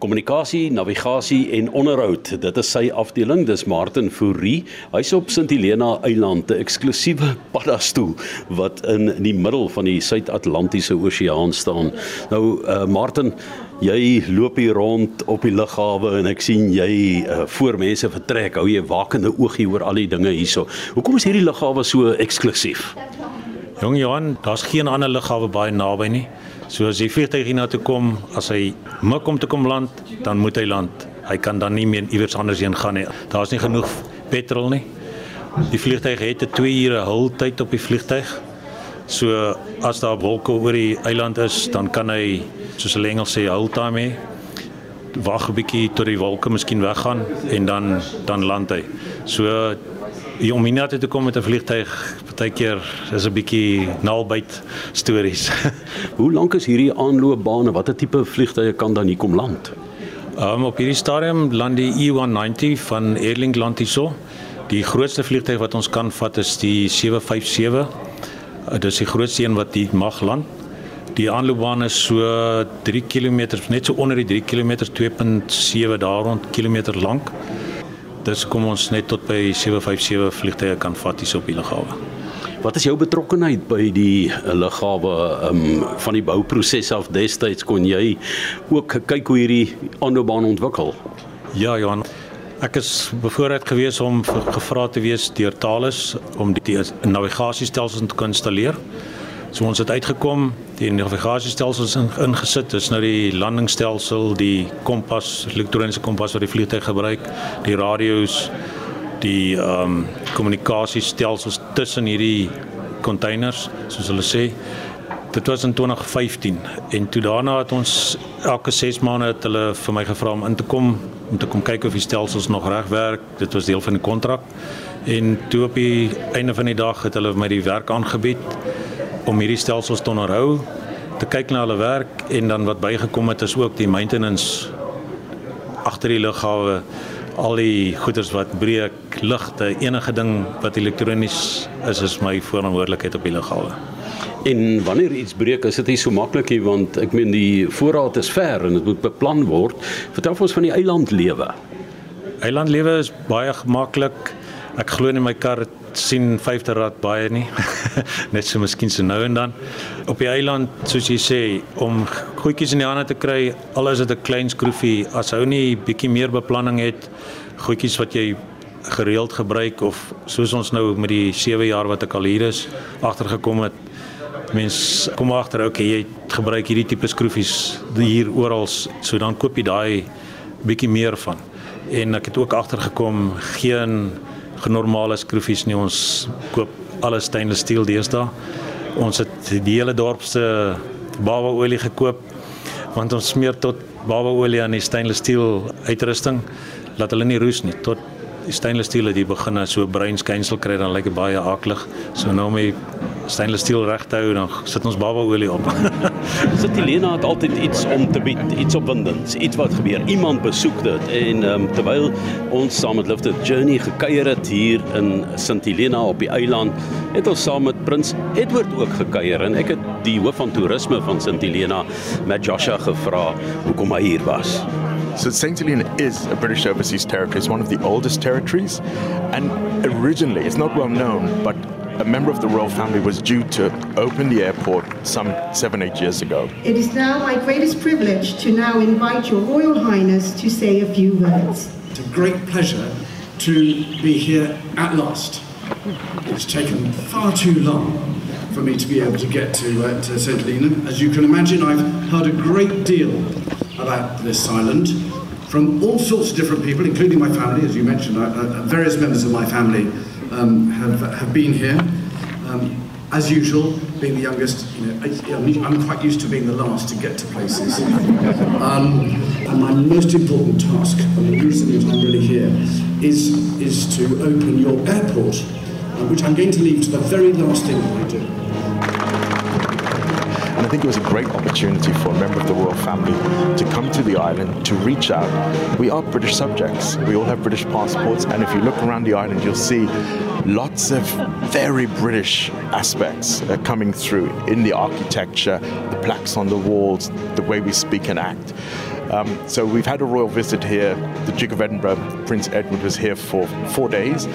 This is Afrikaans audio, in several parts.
kommunikasie, navigasie en onderhoud. Dit is sy afdeling, dis Martin Fourie. Hy's op Sint Helena Eiland, 'n eksklusiewe paddastoel wat in die middel van die Suid-Atlantiese Oseaan staan. Nou uh, Martin, jy loop hier rond op die lughawe en ek sien jy uh, voor mense vertrek. Hou jy wakende oogie oor al die dinge hierso. Hoekom is hierdie lughawe so eksklusief? Jong Johan, daar's geen ander lughawe baie naby nie. So as die vliegtuig hier na toe kom, as hy mik om te kom land, dan moet hy land. Hy kan dan nie meer iewers anders heen gaan nie. Daar's nie genoeg petrol nie. Die vliegtuig het 'n 2 ure hultyd op die vliegtuig. So as daar wolke oor die eiland is, dan kan hy soos hulle Engels sê hull time hê. Wag 'n bietjie tot die wolke miskien weggaan en dan dan land hy. So om hier na toe te kom met 'n vliegtuig, partykeer is 'n bietjie naalbyt stories. Hoe lank is hierdie aanloopbane? Watter tipe vliegtuie kan dan hier kom land? Um, op hierdie stadium land die E190 van Airlink land hierso. Die grootste vliegtuig wat ons kan vat is die 757. Uh, Dit is die grootste een wat hier mag land. Die aanloopbaan is so 3 km, net so onder die 3 km, 2.7 daar rond kilometer lank. Dis kom ons net tot by 757 vliegtye kan vat hier op die lughawe. Wat is jou betrokkeheid by die uh, lughawe um, van die bouproses af destyds kon jy ook kyk hoe hierdie aanloopbaan ontwikkel? Ja, Johan. Ek is bevoorreg gewees om ge- gevra te wees deur Thales om die, die navigasiestelsels te kan installeer. So ons het uitgekom, die navigasiestelsels in, ingesit. Dis nou die landingsstelsel, die kompas, elektroniese kompas wat die vliegtuig gebruik, die radio's, die ehm um, kommunikasiestelsels tussen hierdie containers, soos hulle sê. Dit was in 2015 en toe daarna het ons elke 6 maande het hulle vir my gevra om in te kom om te kom kyk of die stelsels nog reg werk. Dit was deel van die kontrak. En toe op die einde van die dag het hulle vir my die werk aangebied om hierdie stelsels te onderhou, te kyk na hulle werk en dan wat bygekom het is ook die maintenance agter die lughawe al die goeders wat breek, ligte, enige ding wat elektronies is is my verantwoordelikheid op die lughawe. En wanneer iets breek, is dit nie so maklik nie want ek meen die voorraad is ver en dit moet beplan word. Vertel ons van die eilandlewe. Eilandlewe is baie gemaklik. Ek glo in my kar sien vyfde rad baie nie. Net so miskien so nou en dan. Op die eiland, soos jy sê, om goedjies in die hande te kry, al is dit 'n klein skroefie, as hou nie bietjie meer beplanning het, goedjies wat jy gereeld gebruik of soos ons nou met die 7 jaar wat ek al hier is agtergekom het mens kom agter okay jy gebruik hierdie tipe skroefies hier oral so dan koop jy daai bietjie meer van en ek het ook agtergekom geen genormale skroefies nie. Ons koop alles stainless steel deesdae. Ons het die hele dorp se babaolie gekoop want ons smeer tot babaolie aan die stainless steel uitrusting laat hulle nie roes nie tot stainless steel het hier begin so bruin skynsel kry dan lyk dit baie aklig so nou om die stainless steel reg te hou dan sit ons babaolie op Sit Helena het altyd iets om te bied, iets opwindends, iets wat gebeur. Iemand besoek dit en um, terwyl ons saam met Lifted Journey gekuier het hier in St Helena op die eiland, het ons saam met Prins Edward ook gekuier en ek het die hoof van toerisme van St Helena, Matt Joshua gevra hoekom hy hier was. So St. Helena is a British overseas territory. It's one of the oldest territories. And originally, it's not well known, but a member of the royal family was due to open the airport some seven, eight years ago. It is now my greatest privilege to now invite your Royal Highness to say a few words. It's a great pleasure to be here at last. It's taken far too long for me to be able to get to, uh, to St. Helena. As you can imagine, I've heard a great deal about this island from all sorts of different people, including my family. As you mentioned, I, various members of my family um, have, have been here. Um, as usual, being the youngest, you know, I, I'm quite used to being the last to get to places. Um, and my most important task, and the reason that I'm really here, is, is to open your airport, uh, which I'm going to leave to the very last thing that I do. I think it was a great opportunity for a member of the royal family to come to the island, to reach out. We are British subjects. We all have British passports. And if you look around the island, you'll see lots of very British aspects uh, coming through in the architecture, the plaques on the walls, the way we speak and act. Um, so we've had a royal visit here. The Duke of Edinburgh, Prince Edward, was here for four days.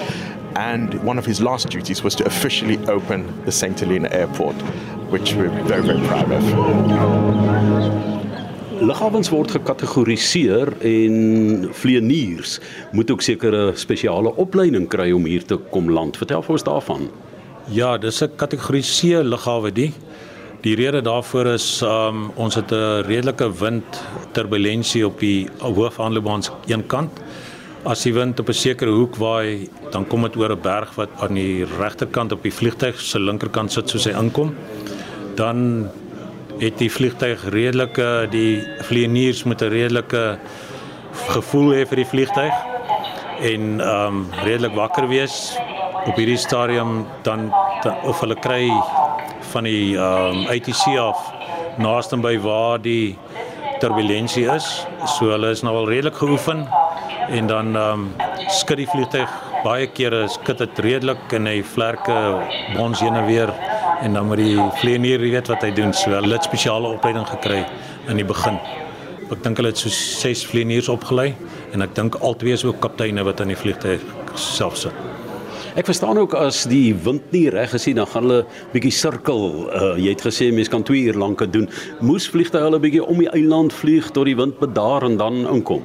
And one of his last duties was to officially open the St. Helena Airport, which we're very, very proud of. Lughawens word gekategoriseer en vlieëniers moet ook sekere spesiale opleiding kry om hier te kom land. Vertel vir ons daarvan. Ja, dis 'n kategorie C lughawe die. Die rede daarvoor is um ons het 'n redelike wind turbulensie op die hoofaanloopbaan een kant. As die wind op 'n sekere hoek waai, dan kom dit oor 'n berg wat aan die regterkant op die vliegtyg se linkerkant sit soos hy inkom. Dan het die vliegtyg redelike die vlieëniers moet 'n redelike gevoel hê vir die vliegtyg en um redelik wakker wees op hierdie stadium dan, dan of hulle kry van die um ATC af naaste by waar die turbulensie is. So hulle is nou al redelik geoefen en dan um skud die vliegtyg baie kere skud dit redelik en hy vlerke bons heen en weer en dan moet die vlieënier weet wat hy doen. So hulle het spesiale opleiding gekry in die begin. Ek dink hulle het so 6 vlieëniers opgelei en ek dink albei is ook kapteine wat aan die vliegtyg self sit. Ek verstaan ook as die wind nie reg is nie, dan gaan hulle bietjie sirkel. Uh, jy het gesê mense kan 2 uur lank dit doen. Moes vliegtye hulle bietjie om die eiland vlieg tot die wind bedaar en dan inkom.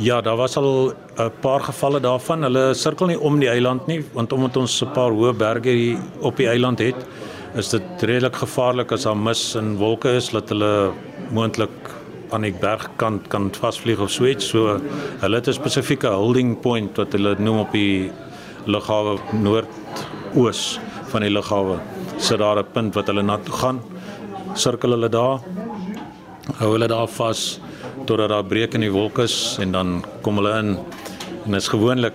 Ja, daar was al 'n paar gevalle daarvan. Hulle sirkel nie om die eiland nie, want omdat ons 'n paar hoë berge hier op die eiland het, is dit redelik gevaarlik as daar mis en wolke is dat hulle moontlik aan die bergkant kan vasvlieg of so iets. So hulle het 'n spesifieke holding point wat hulle noem op die lughawe noordoos van die lughawe. Sit daar 'n punt wat hulle na toe gaan. Sirkel hulle daar. Hou hulle daar vas totdat daar breek in die wolke is en dan kom hulle in. En dit is gewoonlik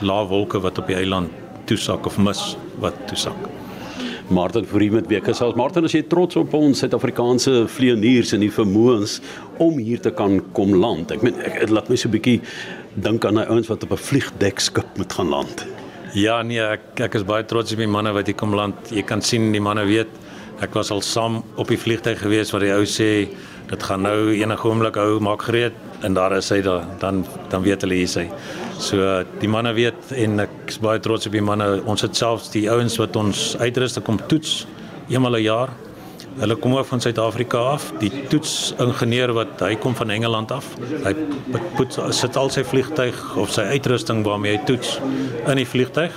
lae wolke wat op die eiland toesak of mis wat toesak. Martin Fourie met weke selfs Martin as jy trots op ons Suid-Afrikaanse vlieëniers en die vermoëns om hier te kan kom land. Ek meen ek, laat my so 'n bietjie dink aan daai ouens wat op 'n vliegdekskip moet gaan land. Ja nee, ek ek is baie trots op die manne wat hier kom land. Jy kan sien die manne weet ek was al saam op die vliegtyg gewees waar die ou sê dit gaan nou enige oomblik hou maak gereed en daar is hy daar dan dan weet hulle hier is hy. So die manne weet en ek is baie trots op die manne. Ons het selfs die ouens wat ons uitrus te kom toets eenmal 'n jaar. Hulle kom ook van Suid-Afrika af. Die toetsingenieur wat hy kom van Engeland af. Hy put, sit al sy vliegtyg of sy uitrusting waarmee hy toets in die vliegtyg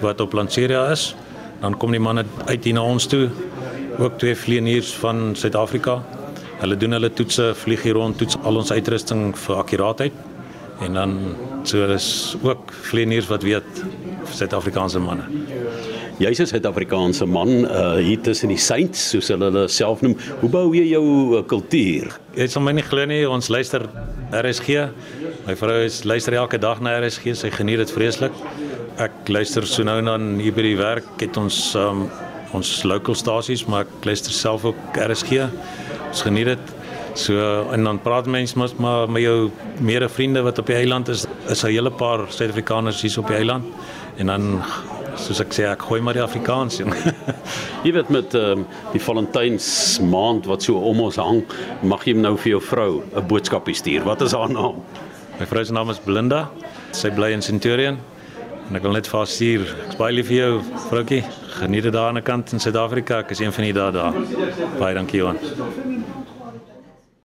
wat op Lanseria is. Dan kom die manne uit hier na ons toe. Ook twee vlieëniers van Suid-Afrika. Hulle doen hulle toetse, vlieg hier rond, toets al ons uitrusting vir akkuraatheid. En dan so is ook vlieëniers wat weet Suid-Afrikaanse manne. Jy's 'n Suid-Afrikaanse man uh, hier tussen die saints soos hulle hulle self noem. Hoe bou jy jou uh, kultuur? Jy sal my nie glo nie, ons luister RSG. My vrou is luister elke dag na RSG, sy geniet dit vreeslik. Ek luister so nou en dan hier by die werk het ons um, ons local stasies, maar ek luister self ook RSG. Ons geniet dit. So en dan praat mense mos maar met jou mede vriende wat op die eiland is, is 'n hele paar Suid-Afrikaners hier op die eiland en dan soos ek sê ek gooi maar die Afrikaans jong. jy weet met um, die Valentyns maand wat so om ons hang, mag jy nou vir jou vrou 'n boodskapie stuur. Wat is haar naam? My vrou se naam is Belinda. Sy bly in Centurion. En ek wil net vir haar stuur. Ek's baie lief vir jou, vroutjie. Geniet dit daar aan die kant in Suid-Afrika. Ek is een van die dae daar. Baie dankie Johan.